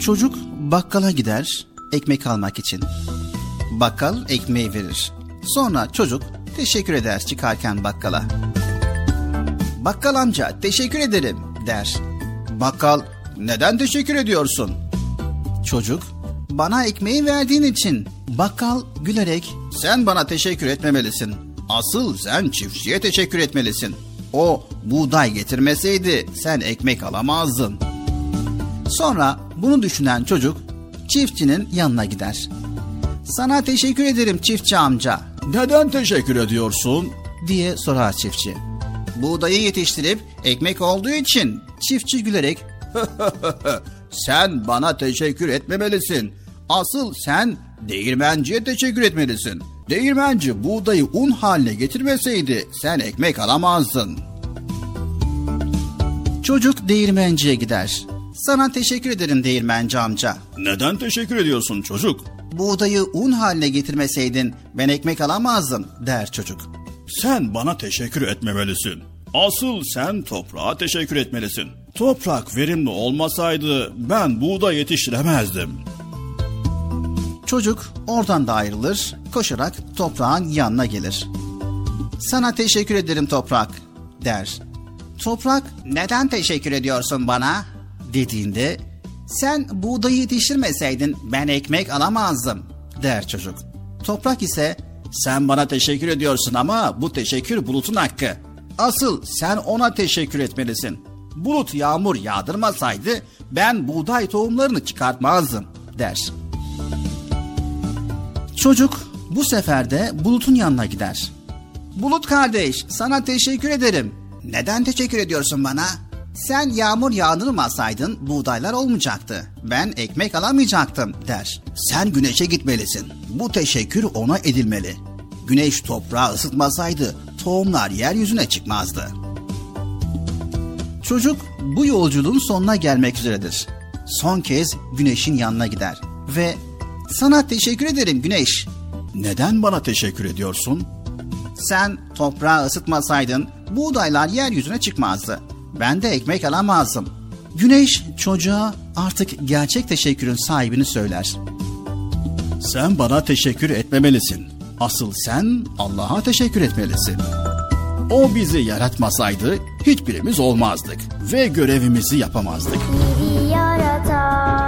Çocuk bakkala gider ekmek almak için. Bakkal ekmeği verir. Sonra çocuk teşekkür eder çıkarken bakkala. Bakkal amca teşekkür ederim der. Bakkal neden teşekkür ediyorsun? Çocuk bana ekmeği verdiğin için. Bakkal gülerek sen bana teşekkür etmemelisin. Asıl sen çiftçiye teşekkür etmelisin. O buğday getirmeseydi sen ekmek alamazdın. Sonra bunu düşünen çocuk çiftçinin yanına gider. Sana teşekkür ederim çiftçi amca. Neden teşekkür ediyorsun? diye sorar çiftçi. Buğdayı yetiştirip ekmek olduğu için çiftçi gülerek [LAUGHS] sen bana teşekkür etmemelisin. Asıl sen değirmenciye teşekkür etmelisin. Değirmenci buğdayı un haline getirmeseydi sen ekmek alamazdın. Çocuk değirmenciye gider. Sana teşekkür ederim değirmenci amca. Neden teşekkür ediyorsun çocuk? Buğdayı un haline getirmeseydin ben ekmek alamazdım der çocuk. Sen bana teşekkür etmemelisin. Asıl sen toprağa teşekkür etmelisin. Toprak verimli olmasaydı ben buğday yetiştiremezdim. Çocuk oradan da ayrılır, koşarak toprağın yanına gelir. Sana teşekkür ederim toprak der. Toprak neden teşekkür ediyorsun bana dediğinde sen buğdayı yetiştirmeseydin ben ekmek alamazdım der çocuk. Toprak ise sen bana teşekkür ediyorsun ama bu teşekkür bulutun hakkı. Asıl sen ona teşekkür etmelisin. Bulut yağmur yağdırmasaydı ben buğday tohumlarını çıkartmazdım der. Çocuk bu sefer de Bulut'un yanına gider. Bulut kardeş sana teşekkür ederim. Neden teşekkür ediyorsun bana? Sen yağmur yağdırmasaydın buğdaylar olmayacaktı. Ben ekmek alamayacaktım der. Sen güneşe gitmelisin. Bu teşekkür ona edilmeli. Güneş toprağı ısıtmasaydı tohumlar yeryüzüne çıkmazdı. Çocuk bu yolculuğun sonuna gelmek üzeredir. Son kez güneşin yanına gider ve sana teşekkür ederim güneş. Neden bana teşekkür ediyorsun? Sen toprağı ısıtmasaydın buğdaylar yeryüzüne çıkmazdı. Ben de ekmek alamazdım. Güneş çocuğa artık gerçek teşekkürün sahibini söyler. Sen bana teşekkür etmemelisin. Asıl sen Allah'a teşekkür etmelisin. O bizi yaratmasaydı hiçbirimiz olmazdık ve görevimizi yapamazdık. Bizi yaratan,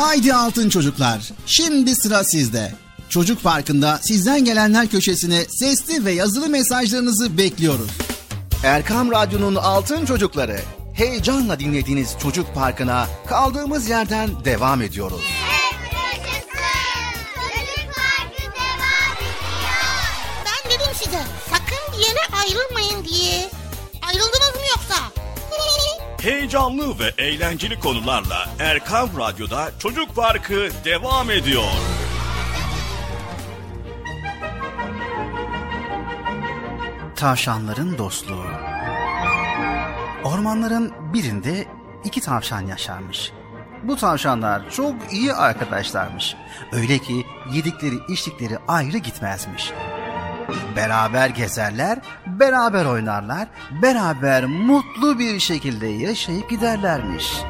Haydi altın çocuklar. Şimdi sıra sizde. Çocuk Parkı'nda sizden gelenler köşesine sesli ve yazılı mesajlarınızı bekliyoruz. Erkam Radyo'nun altın çocukları. Heyecanla dinlediğiniz Çocuk Parkı'na kaldığımız yerden devam ediyoruz. Ben dedim size sakın bir yere ayrılmayın diye. Ayrıldınız mı yoksa? Heyecanlı ve eğlenceli konularla Erkam Radyo'da Çocuk Parkı devam ediyor. Tavşanların dostluğu. Ormanların birinde iki tavşan yaşarmış. Bu tavşanlar çok iyi arkadaşlarmış. Öyle ki yedikleri içtikleri ayrı gitmezmiş. Beraber gezerler, beraber oynarlar, beraber mutlu bir şekilde yaşayıp giderlermiş.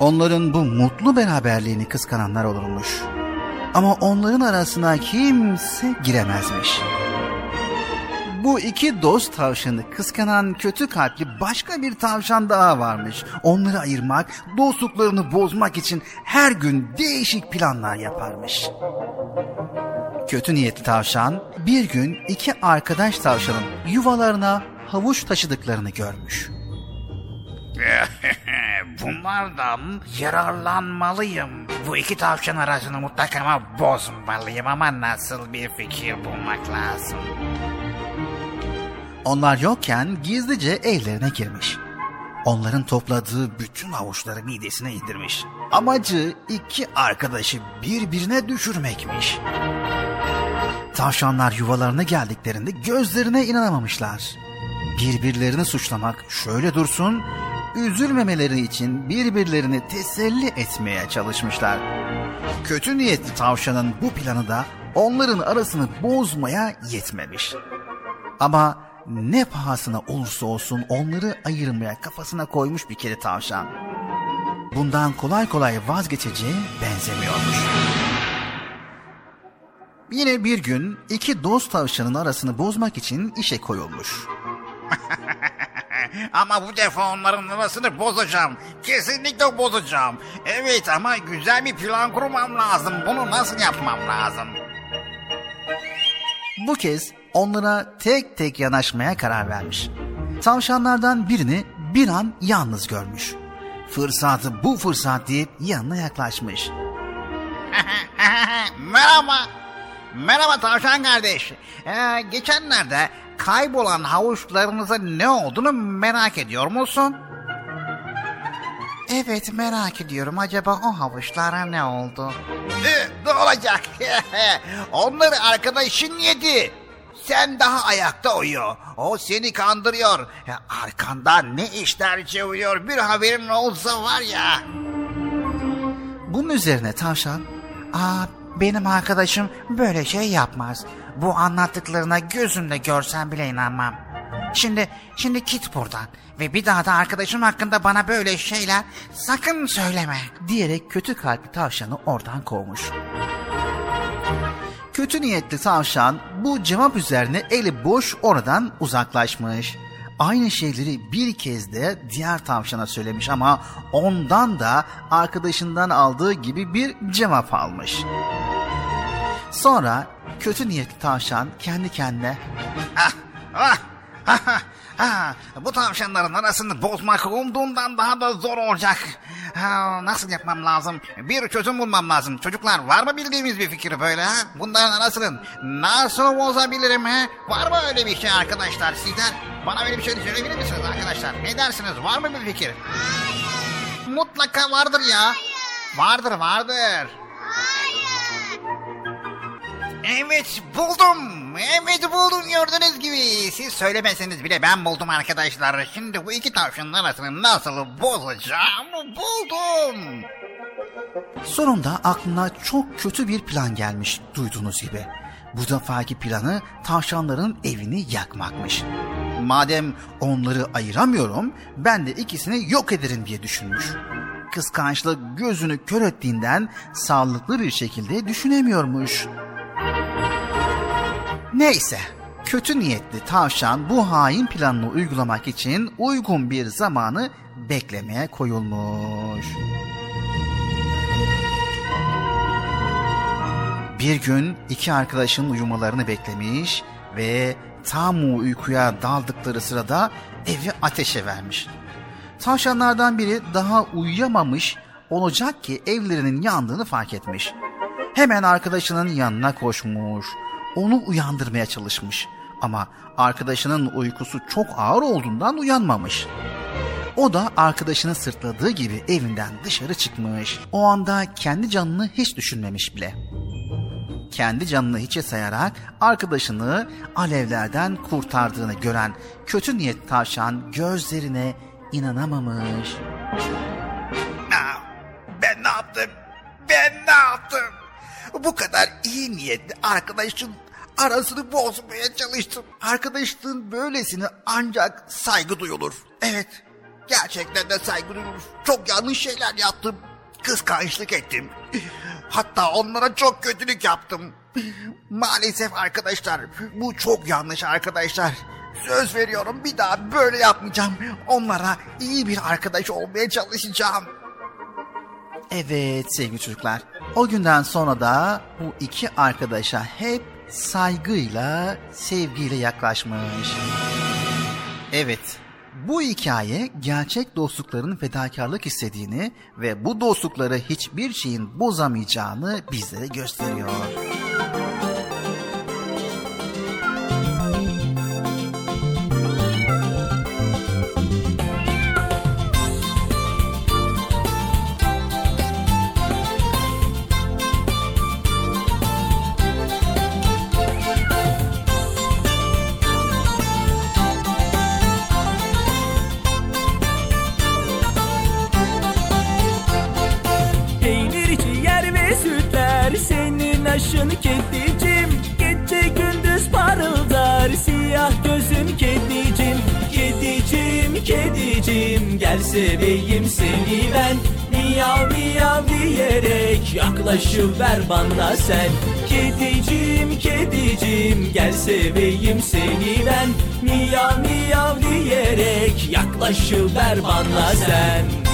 Onların bu mutlu beraberliğini kıskananlar olurmuş. Ama onların arasına kimse giremezmiş. Bu iki dost tavşanı kıskanan kötü kalpli başka bir tavşan daha varmış. Onları ayırmak, dostluklarını bozmak için her gün değişik planlar yaparmış. Kötü niyetli tavşan bir gün iki arkadaş tavşanın yuvalarına havuç taşıdıklarını görmüş. [LAUGHS] Bunlardan yararlanmalıyım. Bu iki tavşan arasını mutlaka bozmalıyım ama nasıl bir fikir bulmak lazım. Onlar yokken gizlice evlerine girmiş. Onların topladığı bütün avuçları midesine indirmiş. Amacı iki arkadaşı birbirine düşürmekmiş. Tavşanlar yuvalarına geldiklerinde gözlerine inanamamışlar. Birbirlerini suçlamak şöyle dursun, üzülmemeleri için birbirlerini teselli etmeye çalışmışlar. Kötü niyetli tavşanın bu planı da onların arasını bozmaya yetmemiş. Ama ne pahasına olursa olsun onları ayırmaya kafasına koymuş bir kere tavşan. Bundan kolay kolay vazgeçeceği benzemiyormuş. Yine bir gün iki dost tavşanın arasını bozmak için işe koyulmuş. [LAUGHS] ama bu defa onların arasını bozacağım. Kesinlikle bozacağım. Evet ama güzel bir plan kurmam lazım. Bunu nasıl yapmam lazım? Bu kez onlara tek tek yanaşmaya karar vermiş. Tavşanlardan birini bir an yalnız görmüş. Fırsatı bu fırsat deyip yanına yaklaşmış. [LAUGHS] Merhaba. Merhaba tavşan kardeş. Ee, geçenlerde kaybolan havuçlarınızın ne olduğunu merak ediyor musun? Evet merak ediyorum acaba o havuçlara ne oldu? Ne olacak? [LAUGHS] Onları arkadaşın yedi. Sen daha ayakta uyuyor. O seni kandırıyor. Arkandan ne işler çeviriyor bir haberin olsa var ya. Bunun üzerine tavşan, ''Aa benim arkadaşım böyle şey yapmaz. Bu anlattıklarına gözümle görsem bile inanmam. Şimdi, şimdi git buradan ve bir daha da arkadaşım hakkında bana böyle şeyler sakın söyleme.'' diyerek kötü kalpli tavşanı oradan kovmuş. Kötü niyetli tavşan bu cevap üzerine eli boş oradan uzaklaşmış. Aynı şeyleri bir kez de diğer tavşana söylemiş ama ondan da arkadaşından aldığı gibi bir cevap almış. Sonra kötü niyetli tavşan kendi kendine Ah, ah, ah, ah. Bu tavşanların arasını bozmak umduğumdan daha da zor olacak. Ha, nasıl yapmam lazım? Bir çözüm bulmam lazım. Çocuklar var mı bildiğimiz bir fikir böyle ha? Bunların arasını nasıl bozabilirim ha? Var mı öyle bir şey arkadaşlar sizler? Bana öyle bir şey söyleyebilir misiniz arkadaşlar? Ne dersiniz? Var mı bir fikir? Mutlaka vardır ya. Vardır vardır. Evet buldum. Evet buldum gördüğünüz gibi. Siz söylemeseniz bile ben buldum arkadaşlar. Şimdi bu iki tavşanın arasını nasıl bozacağımı buldum. Sonunda aklına çok kötü bir plan gelmiş duyduğunuz gibi. Bu defaki planı tavşanların evini yakmakmış. Madem onları ayıramıyorum ben de ikisini yok ederim diye düşünmüş. Kıskançlık gözünü kör ettiğinden sağlıklı bir şekilde düşünemiyormuş. Neyse kötü niyetli tavşan bu hain planını uygulamak için uygun bir zamanı beklemeye koyulmuş. Bir gün iki arkadaşın uyumalarını beklemiş ve tam uykuya daldıkları sırada evi ateşe vermiş. Tavşanlardan biri daha uyuyamamış olacak ki evlerinin yandığını fark etmiş. Hemen arkadaşının yanına koşmuş. Onu uyandırmaya çalışmış. Ama arkadaşının uykusu çok ağır olduğundan uyanmamış. O da arkadaşını sırtladığı gibi evinden dışarı çıkmış. O anda kendi canını hiç düşünmemiş bile kendi canını hiçe sayarak arkadaşını alevlerden kurtardığını gören kötü niyet tavşan gözlerine inanamamış. Ben ne yaptım? Ben ne yaptım? Bu kadar iyi niyetli arkadaşın arasını bozmaya çalıştım. Arkadaşlığın böylesine ancak saygı duyulur. Evet, gerçekten de saygı duyulur. Çok yanlış şeyler yaptım. Kıskançlık ettim. Hatta onlara çok kötülük yaptım. Maalesef arkadaşlar, bu çok yanlış arkadaşlar. Söz veriyorum bir daha böyle yapmayacağım. Onlara iyi bir arkadaş olmaya çalışacağım. Evet sevgili çocuklar. O günden sonra da bu iki arkadaşa hep saygıyla, sevgiyle yaklaşmış. Evet, bu hikaye gerçek dostlukların fedakarlık istediğini ve bu dostlukları hiçbir şeyin bozamayacağını bizlere gösteriyor. Senin aşın kedicim Gece gündüz parıldar. Siyah gözün kedicim. Kedicim, kedicim. Gel seveyim seni ben. Miyav miyav diyerek yaklaşıver bana sen. Kedicim, kedicim. Gel seveyim seni ben. Miyav miyav diyerek yaklaşıver bana sen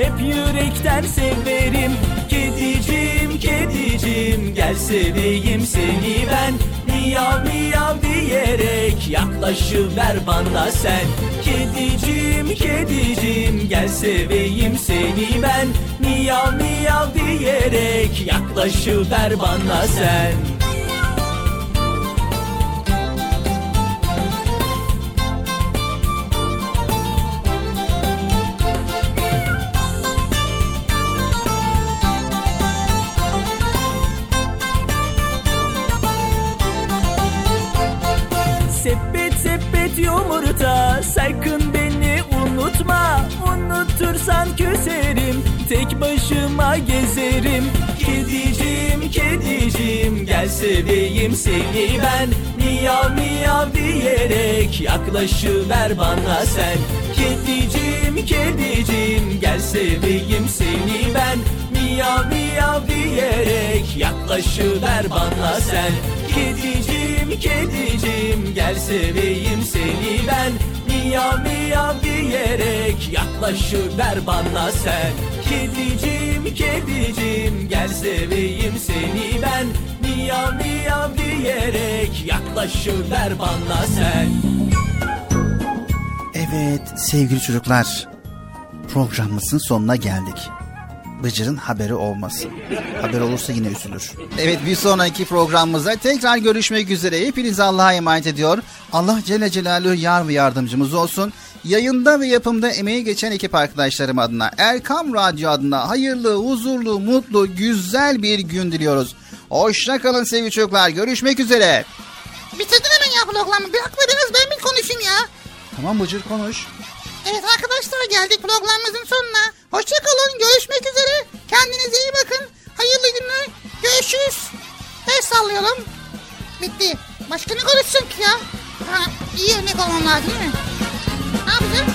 hep yürekten severim. Kedicim kedicim gel seveyim seni ben. Miyav miyav diyerek yaklaşıver bana sen. Kedicim kedicim gel seveyim seni ben. Miyav miyav diyerek yaklaşıver bana sen gezerim Kedicim kedicim. Gel seveyim seni ben Miyav miyav diyerek yaklaşıver bana sen. Kedicim kedicim gel seveyim seni ben Miyav miyav diyerek yaklaşıver bana sen. Kedicim kedicim gel seveyim seni ben Miyav miyav diyerek yaklaşıver bana sen. Kedicim kedicim gel seveyim seni ben Miyav miyav diyerek yaklaşıver bana sen Evet sevgili çocuklar programımızın sonuna geldik. Bıcır'ın haberi olmasın. Haber olursa yine üzülür. Evet bir sonraki programımızda tekrar görüşmek üzere. Hepinizi Allah'a emanet ediyor. Allah Celle Celaluhu yar ve yardımcımız olsun. Yayında ve yapımda emeği geçen ekip arkadaşlarım adına, Erkam Radyo adına hayırlı, huzurlu, mutlu, güzel bir gün diliyoruz. Hoşça kalın sevgili çocuklar. Görüşmek üzere. Bitirdin hemen ya programı. Bırak dediniz ben bir konuşayım ya. Tamam Bıcır konuş. Evet arkadaşlar geldik programımızın sonuna. Hoşçakalın. Görüşmek üzere. Kendinize iyi bakın. Hayırlı günler. Görüşürüz. El sallayalım. Bitti. Başka ne konuşsun ki ya? Ha, iyi örnek olmam lazım değil mi? Ne yapacağım?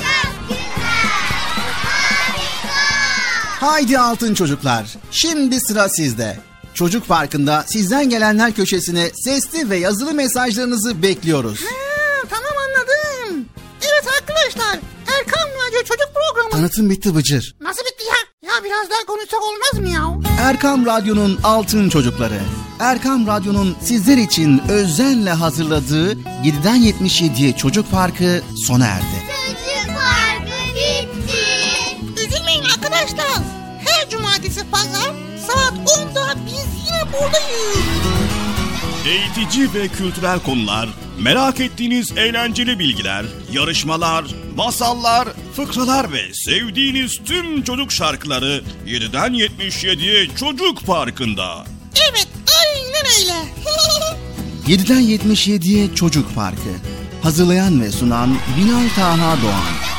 Haydi altın çocuklar. Şimdi sıra sizde. Çocuk Parkı'nda sizden gelenler köşesine sesli ve yazılı mesajlarınızı bekliyoruz. Ha, tamam anladım. Evet arkadaşlar. Erkan Radyo Çocuk Programı. Tanıtım bitti Bıcır. Nasıl bitti ya? Ya biraz daha konuşsak olmaz mı ya? Erkam Radyo'nun altın çocukları. Erkam Radyo'nun sizler için özenle hazırladığı 7'den 77'ye Çocuk Parkı sona erdi. Çocuk parkı bitti. Üzülmeyin arkadaşlar. Cumartesi pazar saat 10'da biz yine buradayız. Eğitici ve kültürel konular, merak ettiğiniz eğlenceli bilgiler, yarışmalar, masallar, fıkralar ve sevdiğiniz tüm çocuk şarkıları 7'den 77'ye Çocuk Parkı'nda. Evet aynen öyle. [LAUGHS] 7'den 77'ye Çocuk Parkı. Hazırlayan ve sunan Binal Taha Doğan.